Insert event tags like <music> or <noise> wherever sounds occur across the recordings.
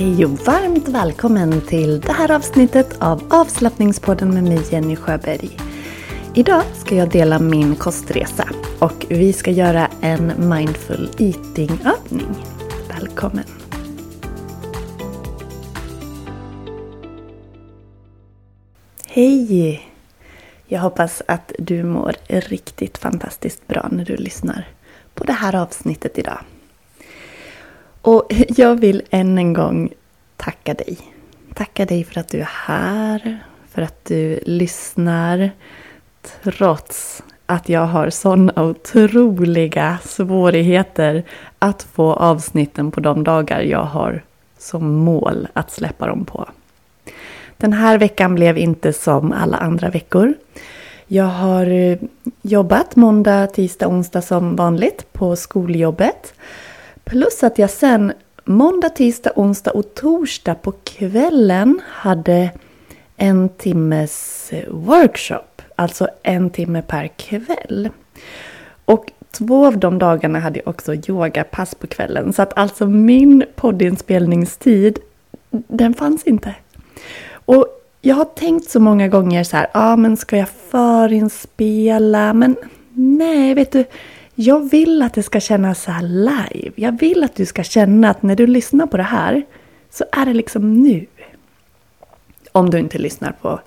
Hej och varmt välkommen till det här avsnittet av avslappningspodden med mig Jenny Sjöberg. Idag ska jag dela min kostresa och vi ska göra en mindful eating-övning. Välkommen! Hej! Jag hoppas att du mår riktigt fantastiskt bra när du lyssnar på det här avsnittet idag. Och jag vill än en gång tacka dig. Tacka dig för att du är här, för att du lyssnar. Trots att jag har sådana otroliga svårigheter att få avsnitten på de dagar jag har som mål att släppa dem på. Den här veckan blev inte som alla andra veckor. Jag har eh, jobbat måndag, tisdag, onsdag som vanligt på skoljobbet. Plus att jag sen måndag, tisdag, onsdag och torsdag på kvällen hade en timmes eh, workshop. Alltså en timme per kväll. Och två av de dagarna hade jag också yogapass på kvällen. Så att alltså min poddinspelningstid, den fanns inte. Och jag har tänkt så många gånger så här, ja ah, men ska jag förinspela? Men nej, vet du, jag vill att det ska kännas så här live. Jag vill att du ska känna att när du lyssnar på det här så är det liksom nu. Om du inte lyssnar på,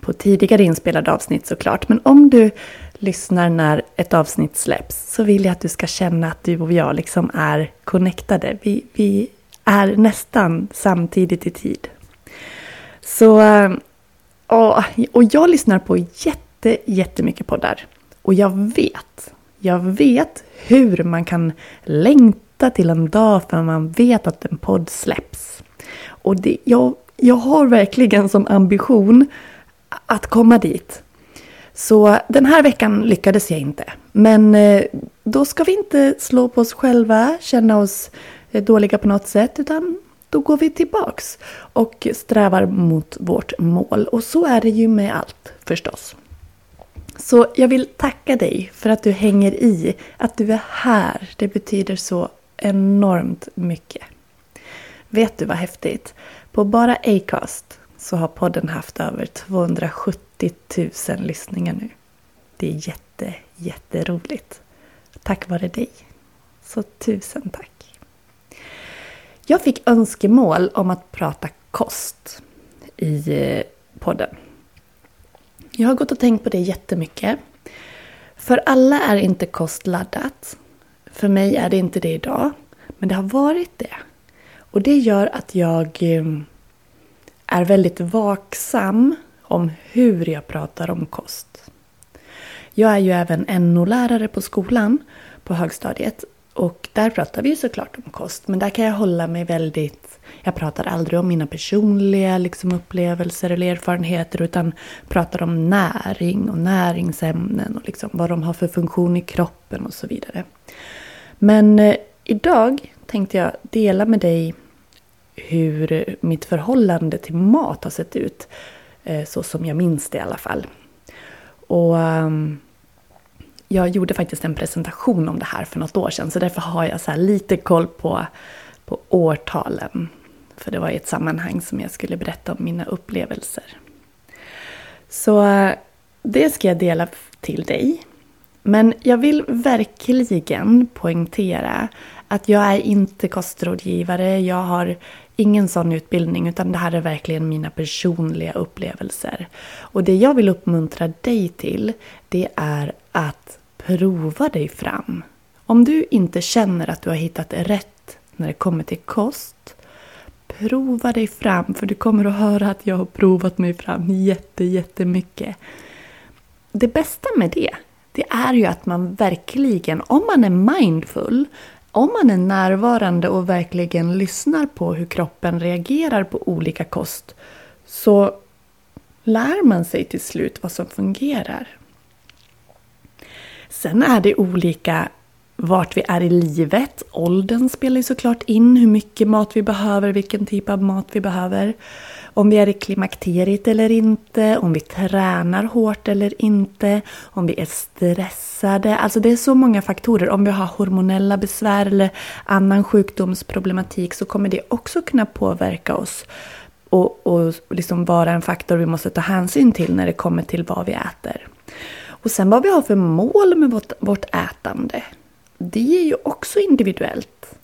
på tidigare inspelade avsnitt såklart. Men om du lyssnar när ett avsnitt släpps så vill jag att du ska känna att du och jag liksom är connectade. Vi, vi är nästan samtidigt i tid. Så, eh, och, och jag lyssnar på jätte, jättemycket poddar. Och jag vet jag vet hur man kan längta till en dag för man vet att en podd släpps. Och det, jag, jag har verkligen som ambition att komma dit. Så den här veckan lyckades jag inte. Men eh, då ska vi inte slå på oss själva, känna oss eh, dåliga på något sätt, utan då går vi tillbaks och strävar mot vårt mål. Och så är det ju med allt förstås. Så jag vill tacka dig för att du hänger i, att du är här. Det betyder så enormt mycket. Vet du vad häftigt? På bara Acast så har podden haft över 270 000 lyssningar nu. Det är jätte, jätteroligt. Tack vare dig. Så tusen tack. Jag fick önskemål om att prata kost i eh, podden. Jag har gått och tänkt på det jättemycket. För alla är inte kost laddat. För mig är det inte det idag. Men det har varit det. Och det gör att jag eh, är väldigt vaksam om hur jag pratar om kost. Jag är ju även NO-lärare på skolan på högstadiet. Och där pratar vi ju såklart om kost. Men där kan jag hålla mig väldigt jag pratar aldrig om mina personliga liksom, upplevelser eller erfarenheter utan pratar om näring och näringsämnen och liksom, vad de har för funktion i kroppen och så vidare. Men eh, idag tänkte jag dela med dig hur mitt förhållande till mat har sett ut. Eh, så som jag minns det i alla fall. Och um, jag gjorde faktiskt en presentation om det här för något år sedan så därför har jag så lite koll på, på årtalen. För det var i ett sammanhang som jag skulle berätta om mina upplevelser. Så det ska jag dela till dig. Men jag vill verkligen poängtera att jag är inte kostrådgivare. Jag har ingen sån utbildning utan det här är verkligen mina personliga upplevelser. Och det jag vill uppmuntra dig till det är att prova dig fram. Om du inte känner att du har hittat rätt när det kommer till kost prova dig fram för du kommer att höra att jag har provat mig fram jätte, jättemycket. Det bästa med det, det är ju att man verkligen, om man är mindful, om man är närvarande och verkligen lyssnar på hur kroppen reagerar på olika kost, så lär man sig till slut vad som fungerar. Sen är det olika vart vi är i livet. Åldern spelar ju såklart in, hur mycket mat vi behöver, vilken typ av mat vi behöver. Om vi är i klimakteriet eller inte, om vi tränar hårt eller inte, om vi är stressade. Alltså det är så många faktorer. Om vi har hormonella besvär eller annan sjukdomsproblematik så kommer det också kunna påverka oss och, och liksom vara en faktor vi måste ta hänsyn till när det kommer till vad vi äter. Och sen vad vi har för mål med vårt, vårt ätande. Det är ju också individuellt.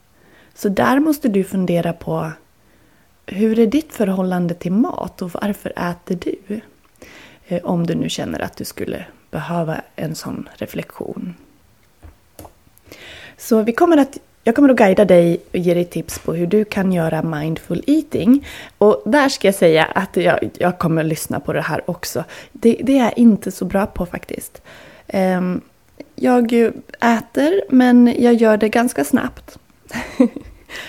Så där måste du fundera på hur är ditt förhållande till mat och varför äter du? Eh, om du nu känner att du skulle behöva en sån reflektion. Så vi kommer att, jag kommer att guida dig och ge dig tips på hur du kan göra mindful eating. Och där ska jag säga att jag, jag kommer att lyssna på det här också. Det, det är jag inte så bra på faktiskt. Um, jag äter, men jag gör det ganska snabbt. <laughs>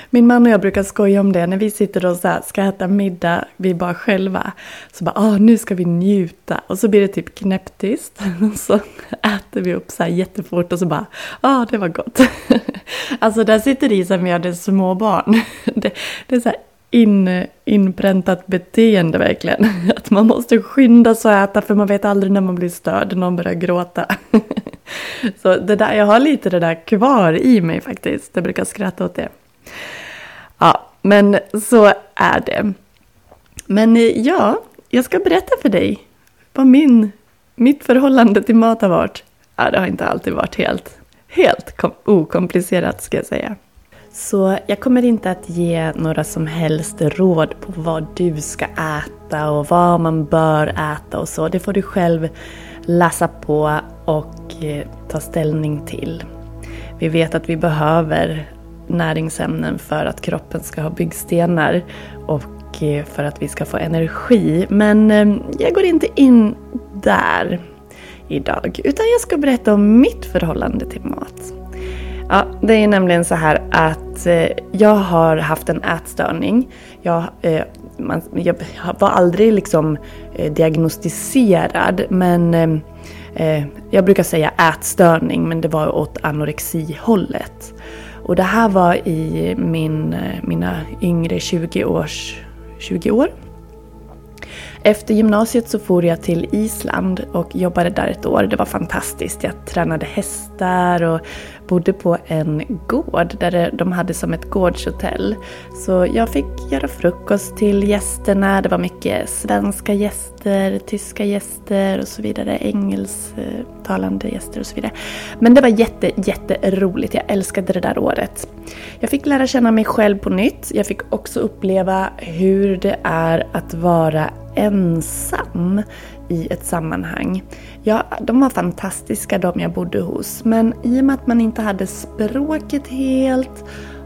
Min man och jag brukar skoja om det när vi sitter och så ska äta middag, vi bara själva. Så bara, ah, nu ska vi njuta. Och så blir det typ knäpptyst. <laughs> Och Så äter vi upp så här jättefort och så bara, ah, det var gott. <laughs> Alltså där sitter i som vi hade små barn. <laughs> Det, det är så här in, inpräntat beteende verkligen. <laughs> Att man måste skynda sig att äta för man vet aldrig när man blir störd, någon börjar gråta. <laughs> Så det där, jag har lite det där kvar i mig faktiskt. Jag brukar skratta åt det. Ja, men så är det. Men eh, ja, jag ska berätta för dig vad min, mitt förhållande till mat har varit. Ja, det har inte alltid varit helt, helt okomplicerat ska jag säga. Så jag kommer inte att ge några som helst råd på vad du ska äta och vad man bör äta och så. Det får du själv läsa på och eh, ta ställning till. Vi vet att vi behöver näringsämnen för att kroppen ska ha byggstenar och eh, för att vi ska få energi. Men eh, jag går inte in där idag, utan jag ska berätta om mitt förhållande till mat. Ja, det är nämligen så här att eh, jag har haft en ätstörning. Jag, eh, man, jag var aldrig liksom eh, diagnostiserad men jag brukar säga ätstörning men det var åt anorexihållet. Och det här var i min, mina yngre 20, års, 20 år. Efter gymnasiet så for jag till Island och jobbade där ett år. Det var fantastiskt. Jag tränade hästar och bodde på en gård där de hade som ett gårdshotell. Så jag fick göra frukost till gästerna. Det var mycket svenska gäster, tyska gäster och så vidare. Engelsktalande gäster och så vidare. Men det var jätte, jätteroligt. Jag älskade det där året. Jag fick lära känna mig själv på nytt. Jag fick också uppleva hur det är att vara ensam i ett sammanhang. Ja, de var fantastiska de jag bodde hos men i och med att man inte hade språket helt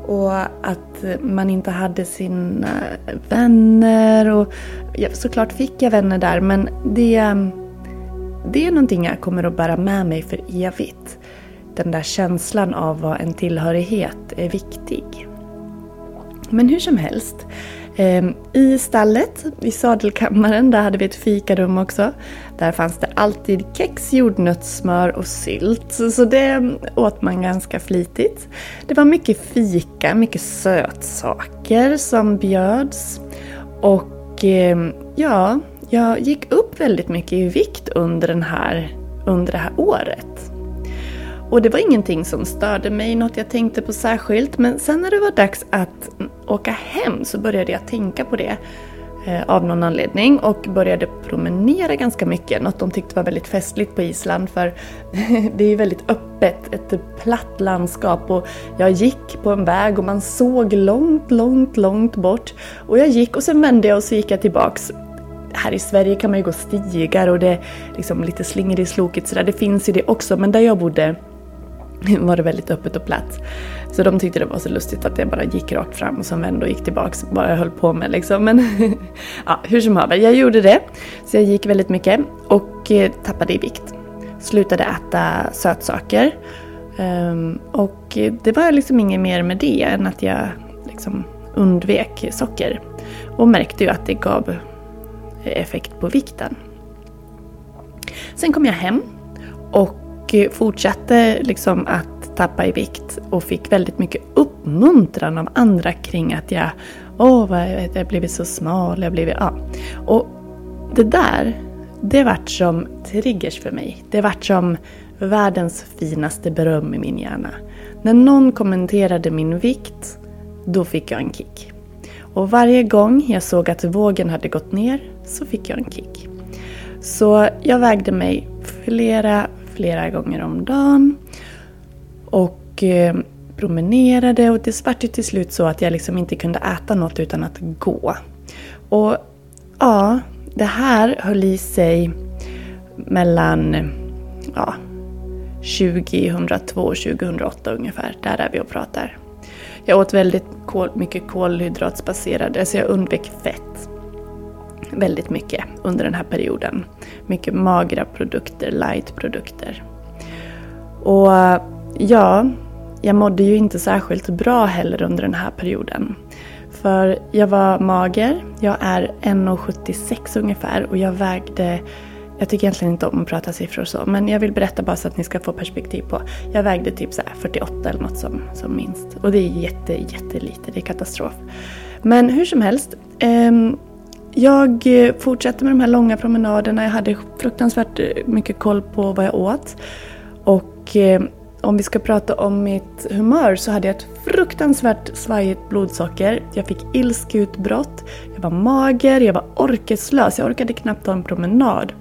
och att man inte hade sina eh, vänner och ja, såklart fick jag vänner där men det, det är någonting jag kommer att bära med mig för evigt. Den där känslan av vad en tillhörighet är viktig. Men hur som helst, Ehm, I stallet, i sadelkammaren, där hade vi ett fikarum också. Där fanns det alltid kex, jordnötssmör och sylt. Så det åt man ganska flitigt. Det var mycket fika, mycket sötsaker som bjöds. Och ehm, ja, jag gick upp väldigt mycket i vikt under, den här, under det här året. Och det var ingenting som störde mig, något jag tänkte på särskilt. Men sen när det var dags att åka hem så började jag tänka på det eh, av någon anledning och började promenera ganska mycket. Något de tyckte var väldigt festligt på Island för <laughs> det är ju väldigt öppet, ett platt landskap och jag gick på en väg och man såg långt, långt, långt bort. Och jag gick och sen vände jag och så gick jag tillbaks här i Sverige kan man ju gå stigar och det är liksom lite slingrig slokigt sådär. Det finns ju det också men där jag bodde <laughs> var det väldigt öppet och platt. Så de tyckte det var så lustigt att jag bara gick rakt fram och sen vände och gick tillbaks. Bara jag höll på med liksom. Men <laughs> ja, hur som haver, jag gjorde det. Så jag gick väldigt mycket och eh, tappade i vikt. Slutade äta sötsaker. Ehm, och det var liksom inget mer med det än att jag liksom undvek socker. Och märkte ju att det gav eh, effekt på vikten. Sen kom jag hem och fortsatte liksom att tappa i vikt och fick väldigt mycket uppmuntran av andra kring att jag Åh, vad jag, jag har blivit så smal, jag har blivit... Ja. Och det där, det vart som triggers för mig. Det vart som världens finaste beröm i min hjärna. När någon kommenterade min vikt, då fick jag en kick. Och varje gång jag såg att vågen hade gått ner så fick jag en kick. Så jag vägde mig flera, flera gånger om dagen. Och eh, promenerade och det vart ju till slut så att jag liksom inte kunde äta något utan att gå. Och ja, det här höll i sig mellan ja, 2002 och 2008 ungefär. Där är vi och pratar. Jag åt väldigt kol, mycket kolhydratsbaserade, så jag undvek fett. Väldigt mycket under den här perioden. Mycket magra produkter, light-produkter. Och ja, jag mådde ju inte särskilt bra heller under den här perioden. För jag var mager, jag är 1,76 ungefär och jag vägde jag tycker egentligen inte om att prata siffror så, men jag vill berätta bara så att ni ska få perspektiv på. Jag vägde typ så 48 eller något som, som minst. Och det är jätte, jättelite, det är katastrof. Men hur som helst. Eh, jag eh, fortsatte med de här långa promenaderna. Jag hade fruktansvärt eh, mycket koll på vad jag åt. Och eh, om vi ska prata om mitt humör så hade jag ett fruktansvärt svajigt blodsocker. Jag fick ilskeutbrott, jag var mager, jag var orkeslös. Jag orkade knappt ta en promenad.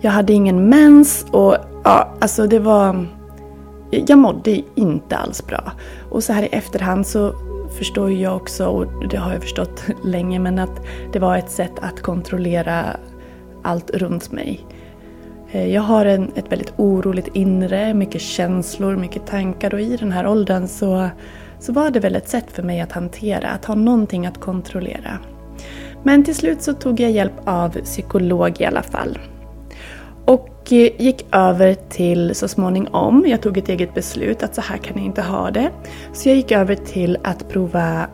Jag hade ingen mens och ja, alltså det var... Jag mådde inte alls bra. Och så här i efterhand så förstår jag också, och det har jag förstått <laughs> länge, men att det var ett sätt att kontrollera allt runt mig. Eh, jag har en, ett väldigt oroligt inre, mycket känslor, mycket tankar och i den här åldern så, så var det väl ett sätt för mig att hantera, att ha någonting att kontrollera. Men till slut så tog jag hjälp av psykolog i alla fall. Och eh, gick över till så småningom, jag tog ett eget beslut att så här kan jag inte ha det. Så jag gick över till att prova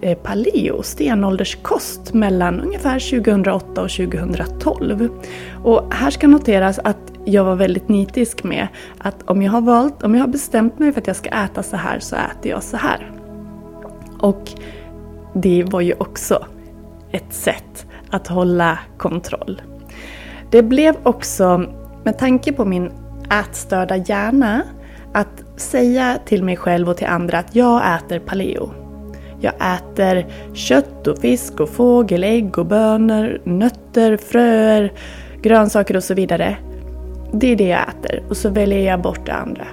eh, paleo, stenålderskost, mellan ungefär 2008 och 2012. Och här ska noteras att jag var väldigt nitisk med att om jag har valt, om jag har bestämt mig för att jag ska äta så här så äter jag så här. Och det var ju också ett sätt att hålla kontroll. Det blev också, med tanke på min ätstörda hjärna, att säga till mig själv och till andra att jag äter paleo. Jag äter kött och fisk och fågel, ägg och bönor, nötter, fröer, grönsaker och så vidare. Det är det jag äter och så väljer jag bort det andra.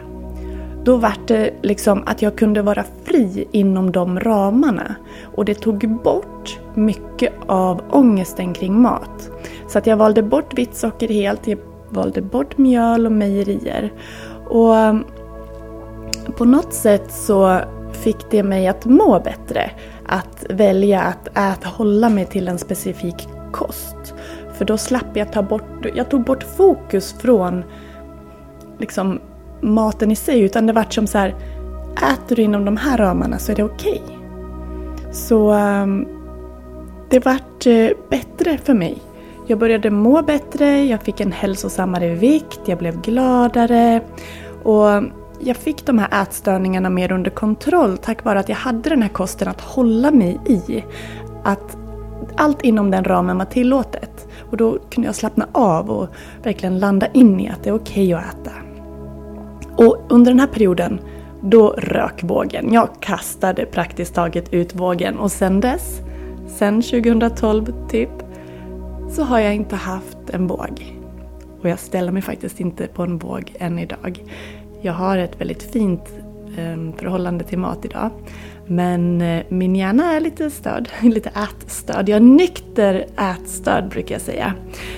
Då vart det liksom att jag kunde vara fri inom de ramarna. Och det tog bort mycket av ångesten kring mat. Så att jag valde bort vitt socker helt, jag valde bort mjöl och mejerier. Och ehm, på något sätt så fick det mig att må bättre. Att välja att äta, hålla mig till en specifik kost. För då slapp jag ta bort, jag tog bort fokus från liksom maten i sig utan det vart som så här, äter du inom de här ramarna så är det okej. Okay. Så um, det vart eh, bättre för mig. Jag började må bättre, jag fick en hälsosammare vikt, jag blev gladare och jag fick de här ätstörningarna mer under kontroll tack vare att jag hade den här kosten att hålla mig i. Att allt inom den ramen var tillåtet. Och då kunde jag slappna av och verkligen landa in i att det är okej okay att äta. Och under den här perioden, då rök vågen. Jag kastade praktiskt taget ut vågen och sen dess, sen 2012 typ, så har jag inte haft en båg. Och jag ställer mig faktiskt inte på en båg än idag. Jag har ett väldigt fint ehm, förhållande till mat idag. Men eh, min hjärna är lite störd, <laughs> lite ätstörd. Jag är nykter ätstörd brukar jag säga.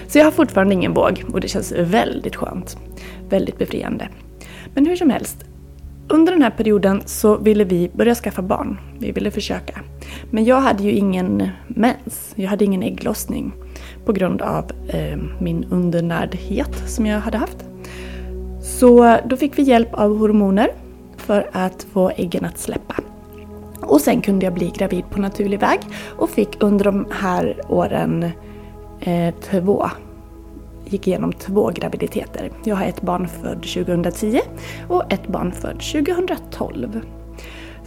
Så jag har fortfarande ingen båg och det känns väldigt skönt. Väldigt befriande. Men hur som helst, under den här perioden så ville vi börja skaffa barn. Vi ville försöka. Men jag hade ju ingen mens, jag hade ingen ägglossning på grund av eh, min undernärdhet som jag hade haft. Så då fick vi hjälp av hormoner för att få äggen att släppa. Och sen kunde jag bli gravid på naturlig väg och fick under de här åren eh, två gick igenom två graviditeter. Jag har ett barn född 2010 och ett barn född 2012.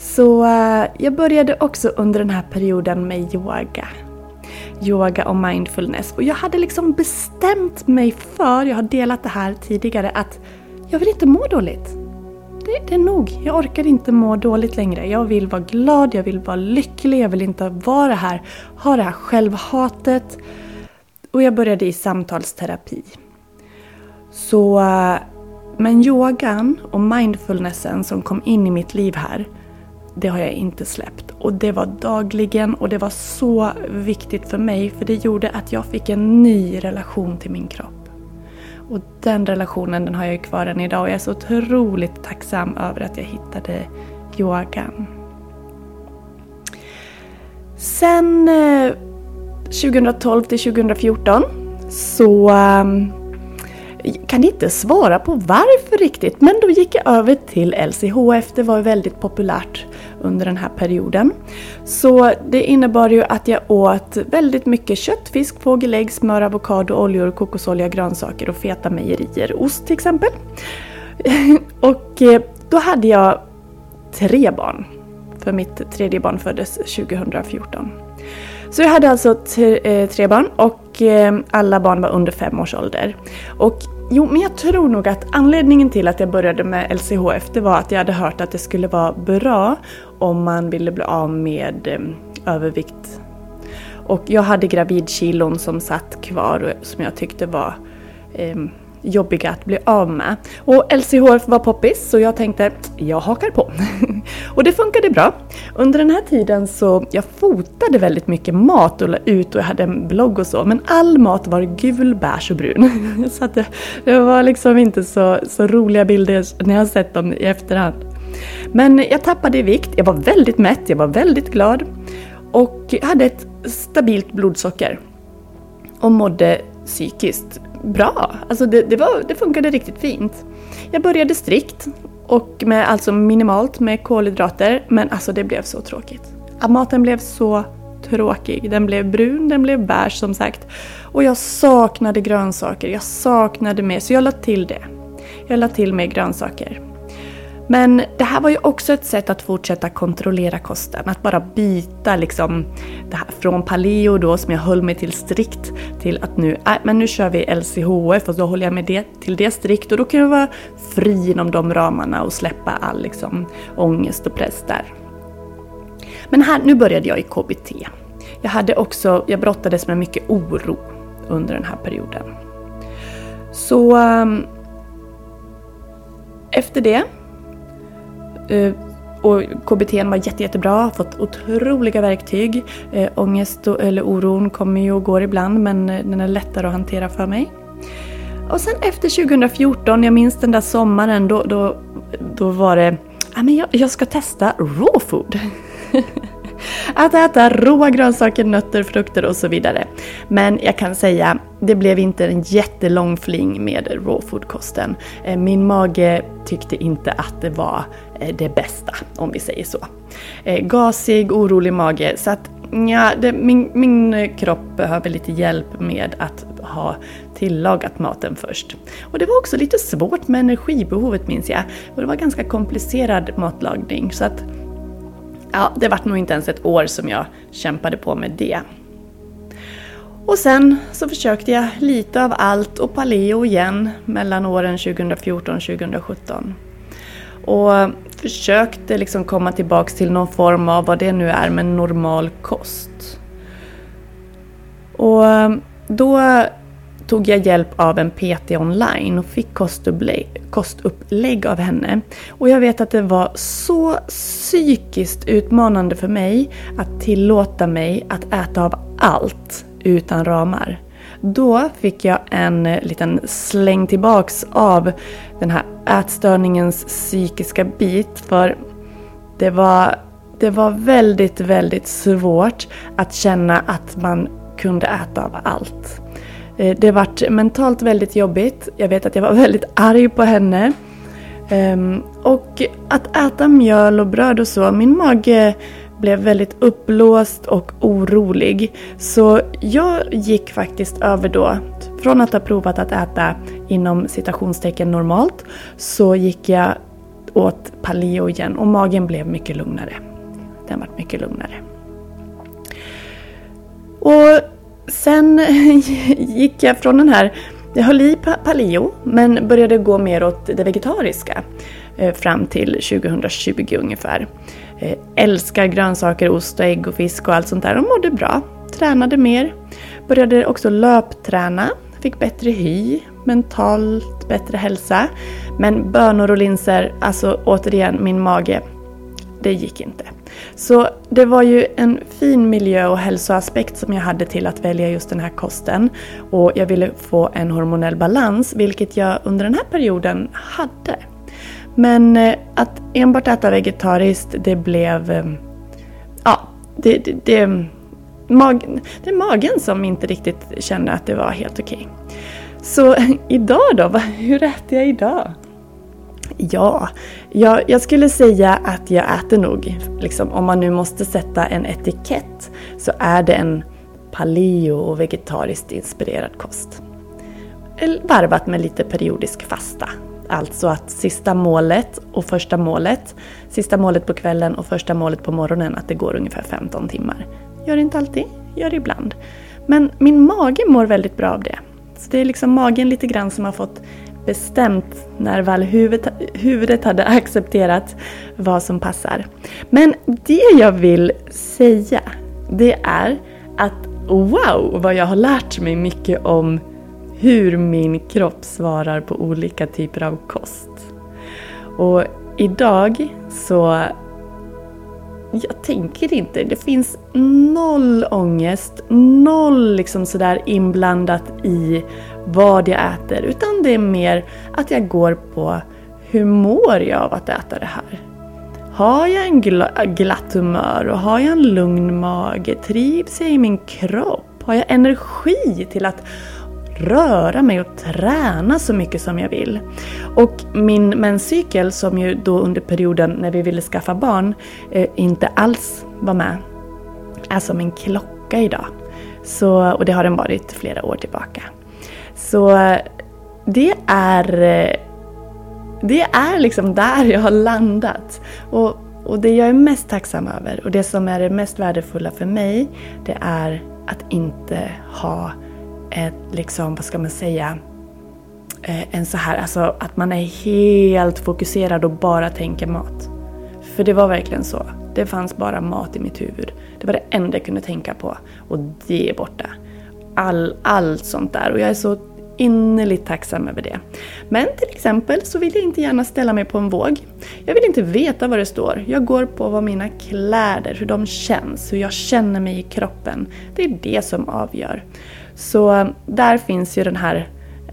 Så eh, jag började också under den här perioden med yoga. Yoga och mindfulness. Och jag hade liksom bestämt mig för, jag har delat det här tidigare, att jag vill inte må dåligt. Det, det är nog. Jag orkar inte må dåligt längre. Jag vill vara glad, jag vill vara lycklig, jag vill inte vara här, ha det här självhatet. Och jag började i samtalsterapi. Så, men yogan och mindfulnessen som kom in i mitt liv här, det har jag inte släppt. Och det var dagligen och det var så viktigt för mig för det gjorde att jag fick en ny relation till min kropp. Och den relationen den har jag kvar än idag och jag är så otroligt tacksam över att jag hittade yogan. Sen eh, 2012 till 2014 så um, kan inte svara på varför riktigt, men då gick jag över till LCHF. Det var väldigt populärt under den här perioden. Så det innebar ju att jag åt väldigt mycket kött, fisk, fågelägg, smör, avokado, oljor, kokosolja, grönsaker och feta mejerier. Ost till exempel. <laughs> och eh, då hade jag tre barn. För mitt tredje barn föddes 2014. Så jag hade alltså eh, tre barn och eh, alla barn var under fem års ålder. Och jo, men jag tror nog att anledningen till att jag började med LCHF det var att jag hade hört att det skulle vara bra om man ville bli av med eh, övervikt. Och jag hade gravidkilon som satt kvar och som jag tyckte var eh, jobbiga att bli av med. Och LCHF var poppis så jag tänkte jag hakar på. <laughs> och det funkade bra. Under den här tiden så jag fotade väldigt mycket mat och la ut och jag hade en blogg och så men all mat var gul, beige och brun. <laughs> så att det, det, var liksom inte så, så roliga bilder när jag sett dem i efterhand. Men jag tappade i vikt, jag var väldigt mätt, jag var väldigt glad och hade ett stabilt blodsocker och mådde psykiskt bra. Alltså det, det, var, det funkade riktigt fint. Jag började strikt och med alltså minimalt med kolhydrater men alltså det blev så tråkigt. Maten blev så tråkig. Den blev brun, den blev beige som sagt. Och jag saknade grönsaker, jag saknade mer så jag lade till det. Jag lade till mer grönsaker. Men det här var ju också ett sätt att fortsätta kontrollera kosten. Att bara byta liksom det här från paleo då som jag höll mig till strikt till att nu, äh, men nu kör vi LCHF och så håller jag mig det, till det strikt och då kan jag vara fri inom de ramarna och släppa all liksom ångest och press där. Men här, nu började jag i KBT. Jag hade också, jag brottades med mycket oro under den här perioden. Så ehm, efter det Eh, och KBT var jätte, jättebra, fått otroliga verktyg. Eh, ångest och, eller oron kommer ju och går ibland men eh, den är lättare att hantera för mig. Och sen efter 2014, jag minns den där sommaren, då, då, då var det ah, men jag, jag ska testa raw food. <laughs> att äta råa grönsaker, nötter, frukter och så vidare. Men jag kan säga, det blev inte en jättelång fling med rawfood-kosten. Eh, min mage tyckte inte att det var eh, det bästa, om vi säger så. Eh, gasig, orolig mage, så att ja, det, min, min kropp behöver lite hjälp med att ha tillagat maten först. Och det var också lite svårt med energibehovet minns jag. Och det var ganska komplicerad matlagning så att ja, det vart nog inte ens ett år som jag kämpade på med det. Och sen så försökte jag lite av allt och paleo igen mellan åren 2014 och 2017. Och försökte liksom komma tillbaks till någon form av vad det nu är, men normal kost. Och då tog jag hjälp av en PT online och fick kostupplägg, av henne. Och jag vet att det var så psykiskt utmanande för mig att tillåta mig att äta av allt utan ramar. Då fick jag en liten släng tillbaks av den här ätstörningens psykiska bit för det var, det var väldigt, väldigt svårt att känna att man kunde äta av allt. Eh, det vart mentalt väldigt jobbigt. Jag vet att jag var <laughs> väldigt arg på henne. Ehm, och att äta mjöl och bröd och så, min mage blev väldigt uppblåst och orolig. Så jag gick faktiskt över då från att ha provat att äta inom citationstecken normalt så gick jag åt paleo igen och magen blev mycket lugnare. Den vart mycket lugnare. Och sen <laughs> gick jag från den här, jag höll i paleo men började gå mer åt det vegetariska eh, fram till 2020 ungefär. Eh, älskar grönsaker, ost och ägg och fisk och allt sånt där och mådde bra. Tränade mer. Började också löpträna. Fick bättre hy, mentalt bättre hälsa. Men bönor och linser, alltså återigen min mage, det gick inte. Så det var ju en fin miljö och hälsoaspekt som jag hade till att välja just den här kosten. Och jag ville få en hormonell balans, vilket jag under den här perioden hade. Men eh, att enbart äta vegetariskt, det blev... Eh, ja, det, det, det, magen, det är magen som inte riktigt kände att det var helt okej. Okay. Så <laughs> idag då? Hur äter jag idag? Ja, jag, jag, skulle säga att jag äter nog, liksom, om man nu måste sätta en etikett, så är det en paleo och vegetariskt inspirerad kost. Varvat med lite periodisk fasta. Alltså att sista målet och första målet, sista målet på kvällen och första målet på morgonen, att det går ungefär 15 timmar. Gör det inte alltid, gör det ibland. Men min mage mår väldigt bra av det. Så det är liksom magen lite grann som har fått bestämt när väl huvudet, huvudet hade accepterat vad som passar. Men det jag vill säga, det är att wow vad jag har lärt mig mycket om hur min kropp svarar på olika typer av kost. Och idag så jag tänker inte, det finns noll ångest, noll liksom sådär inblandat i vad jag äter. Utan det är mer att jag går på hur mår jag av att äta det här? Har jag en glatt humör och har jag en lugn mage? Trivs jag i min kropp? Har jag energi till att röra mig och träna så mycket som jag vill. Och min menscykel som ju då under perioden när vi ville skaffa barn eh, inte alls var med är som en klocka idag. Så, och det har den varit flera år tillbaka. Så det är eh, det är liksom där jag har landat. Och, och det jag är mest tacksam över och det som är det mest värdefulla för mig det är att inte ha ett, liksom, vad ska man säga, eh, en så här, alltså att man är helt fokuserad och bara tänker mat. För det var verkligen så. Det fanns bara mat i mitt huvud. Det var det enda jag kunde tänka på. Och det är borta. All, allt sånt där. Och jag är så innerligt tacksam över det. Men till exempel så vill jag inte gärna ställa mig på en våg. Jag vill inte veta vad det står. Jag går på vad mina kläder, hur de känns, hur jag känner mig i kroppen. Det är det som avgör. Så där finns ju den här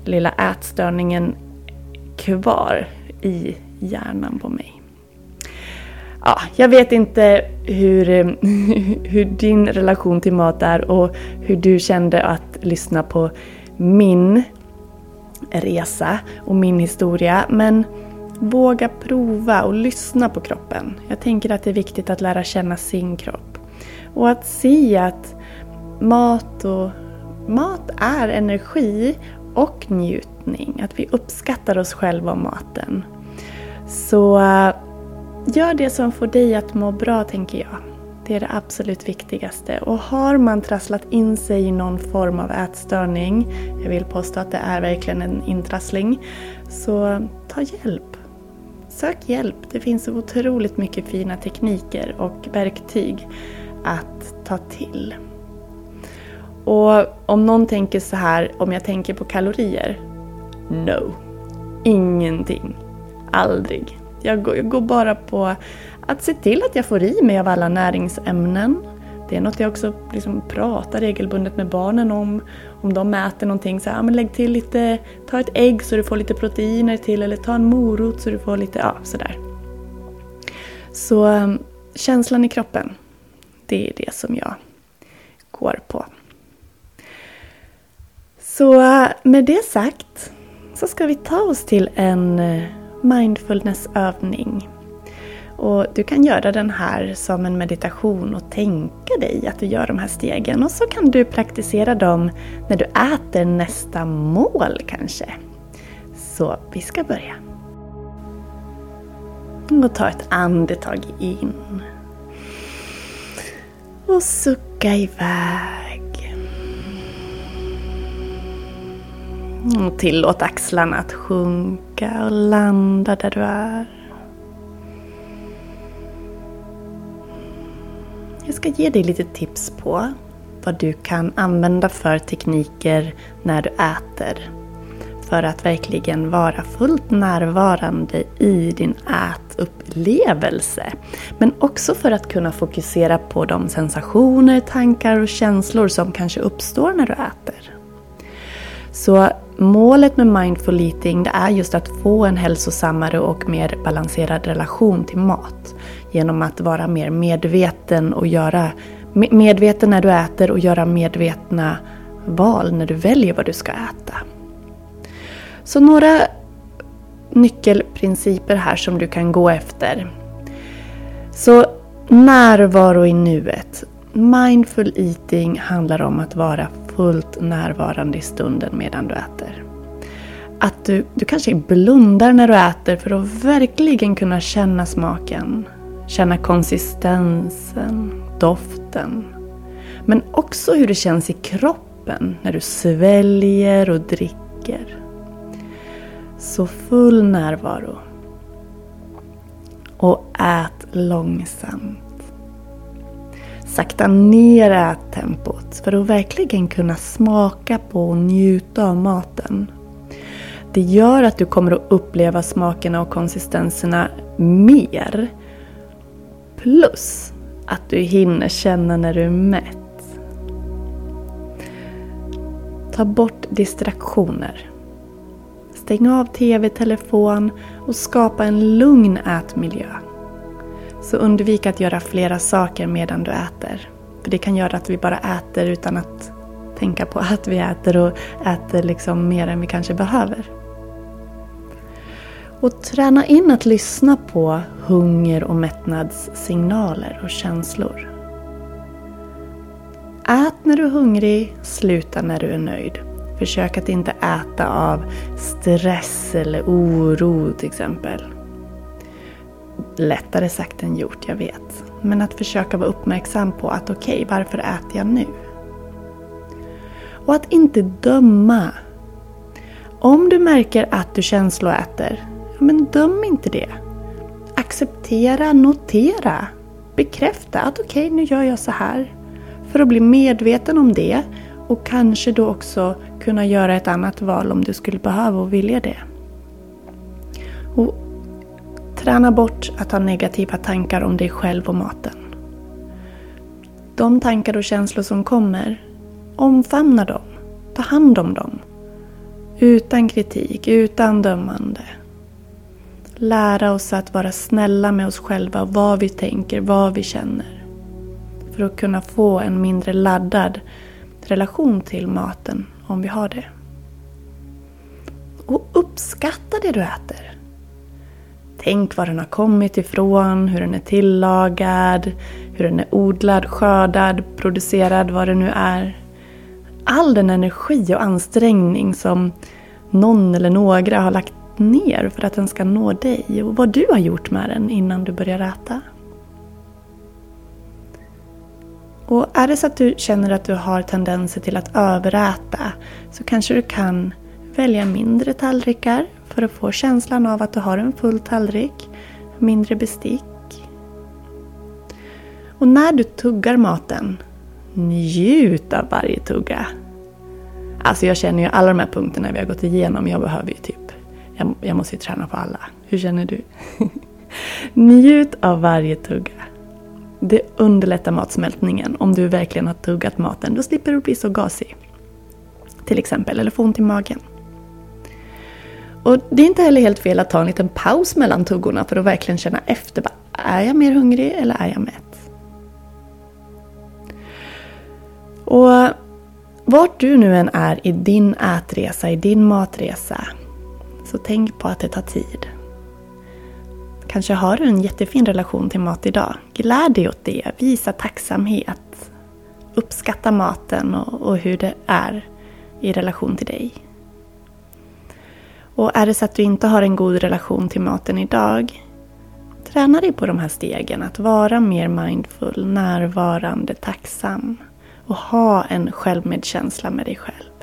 lilla ätstörningen kvar i hjärnan på mig. Ja, jag vet inte hur, <laughs> hur din relation till mat är och hur du kände att lyssna på min resa och min historia. Men våga prova och lyssna på kroppen. Jag tänker att det är viktigt att lära känna sin kropp. Och att se att mat och mat är energi och njutning. Att vi uppskattar oss själva och maten. Så eh, gör det som får dig att må bra tänker jag. Det är det absolut viktigaste. Och har man trasslat in sig i någon form av ätstörning, jag vill påstå att det är verkligen en intrassling, så ta hjälp. Sök hjälp. Det finns så otroligt mycket fina tekniker och verktyg att ta till. Och om någon tänker så här, om jag tänker på kalorier? No. Ingenting. Aldrig. Jag går, jag går, bara på att se till att jag får i mig av alla näringsämnen. Det är något jag också liksom pratar regelbundet med barnen om. Om de äter någonting så här, men lägg till lite, ta ett ägg så du får lite proteiner till eller ta en morot så du får lite, ja sådär. Så ehm, känslan i kroppen, det är det som jag går på. Så eh, med det sagt så ska vi ta oss till en eh, mindfulnessövning. Och du kan göra den här som en meditation och tänka dig att du gör de här stegen. Och så kan du praktisera dem när du äter nästa mål kanske. Så vi ska börja. Och ta ett andetag in. Och sucka iväg. Mm, och tillåt axlarna att sjunka och landa där du är. Jag ska ge dig lite tips på vad du kan använda för tekniker när du äter. För att verkligen vara fullt närvarande i din ätupplevelse. Men också för att kunna fokusera på de sensationer, tankar och känslor som kanske uppstår när du äter. Så målet med mindful eating det är just att få en hälsosammare och mer balanserad relation till mat. Genom att vara mer medveten och göra medveten när du äter och göra medvetna val när du väljer vad du ska äta. Så några nyckelprinciper här som du kan gå efter. Så närvaro i nuet. Mindful eating handlar om att vara fullt närvarande i stunden medan du äter. Att du, du kanske blundar när du äter för att verkligen kunna känna smaken. Känna konsistensen, doften. Men också hur det känns i kroppen när du sväljer och dricker. Så full närvaro. Och ät långsamt. Sakta ner ättempot för att verkligen kunna smaka på och njuta av maten. Det gör att du kommer att uppleva smakerna och konsistenserna mer. Plus att du hinner känna när du är mätt. Ta bort distraktioner. Stäng av TV, telefon och skapa en lugn ätmiljö. Så undvik att göra flera saker medan du äter. För det kan göra att vi bara äter utan att tänka på att vi äter och äter liksom mer än vi kanske behöver. Och träna in att lyssna på hunger och mättnadssignaler och känslor. Ät när du är hungrig, sluta när du är nöjd. Försök att inte äta av stress eller oro till exempel. Lättare sagt än gjort, jag vet. Men att försöka vara uppmärksam på att okej, okay, varför äter jag nu? Och att inte döma. Om du märker att du känsloäter, ja, men döm inte det. Acceptera, notera, bekräfta att okej, okay, nu gör jag så här. För att bli medveten om det och kanske då också kunna göra ett annat val om du skulle behöva och vilja det. Och träna bort att ha negativa tankar om dig själv och maten. De tankar och känslor som kommer, omfamna dem. Ta hand om dem. Utan kritik, utan dömande. Lära oss att vara snälla med oss själva, vad vi tänker, vad vi känner. För att kunna få en mindre laddad relation till maten om vi har det. Och uppskatta det du äter. Tänk var den har kommit ifrån, hur den är tillagad, hur den är odlad, skördad, producerad, vad det nu är. All den energi och ansträngning som någon eller några har lagt ner för att den ska nå dig och vad du har gjort med den innan du börjar äta. Och är det så att du känner att du har tendenser till att överäta så kanske du kan välja mindre tallrikar för att få känslan av att du har en full tallrik, mindre bestick. Och när du tuggar maten, njut av varje tugga. Alltså jag känner ju alla de här punkterna vi har gått igenom, jag behöver ju typ, jag, jag måste ju träna på alla. Hur känner du? <laughs> njut av varje tugga. Det underlättar matsmältningen om du verkligen har tuggat maten. Då slipper du bli så gasig. Till exempel, eller få ont i magen. Och Det är inte heller helt fel att ta en liten paus mellan tuggorna för att verkligen känna efter. Är jag mer hungrig eller är jag mätt? Och vart du nu än är i din ätresa, i din matresa, så tänk på att det tar tid. Kanske har du en jättefin relation till mat idag. Gläd dig åt det. Visa tacksamhet. Uppskatta maten och, och hur det är i relation till dig. Och är det så att du inte har en god relation till maten idag, träna dig på de här stegen. Att vara mer mindful, närvarande, tacksam och ha en självmedkänsla med dig själv.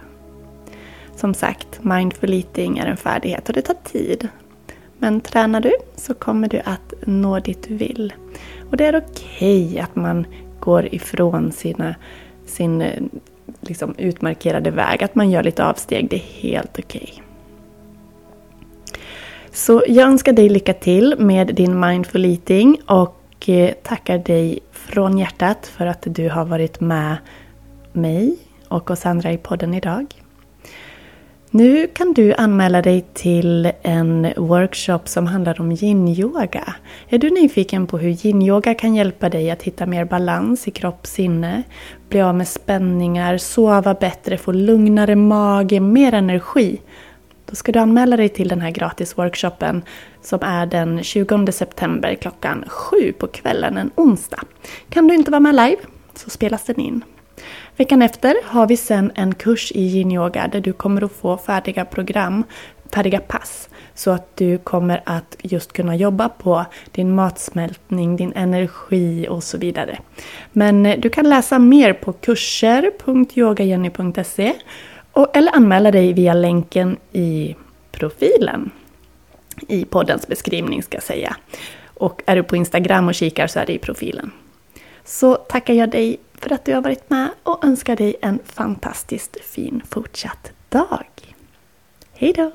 Som sagt, mindful eating är en färdighet och det tar tid. Men tränar du så kommer du att nå dit du vill. Och det är okej okay att man går ifrån sina, sin eh, liksom utmarkerade väg, att man gör lite avsteg. Det är helt okej. Okay. Så jag önskar dig lycka till med din mindful eating och eh, tackar dig från hjärtat för att du har varit med mig och oss andra i podden idag. Nu kan du anmäla dig till en workshop som handlar om yin-yoga. Är du nyfiken på hur yin-yoga kan hjälpa dig att hitta mer balans i kropp och sinne, bli av med spänningar, sova bättre, få lugnare mage, mer energi? Då ska du anmäla dig till den här gratisworkshopen som är den 20 september klockan 7 på kvällen, en onsdag. Kan du inte vara med live så spelas den in. Veckan efter har vi sen en kurs i yin-yoga där du kommer att få färdiga program, färdiga pass. Så att du kommer att just kunna jobba på din matsmältning, din energi och så vidare. Men eh, du kan läsa mer på kurser.yogajenny.se eller anmäla dig via länken i profilen i poddens beskrivning ska jag säga. Och är du på Instagram och kikar så är det i profilen. Så tackar jag dig för att du har varit med och önskar dig en fantastiskt fin fortsatt dag. Hejdå!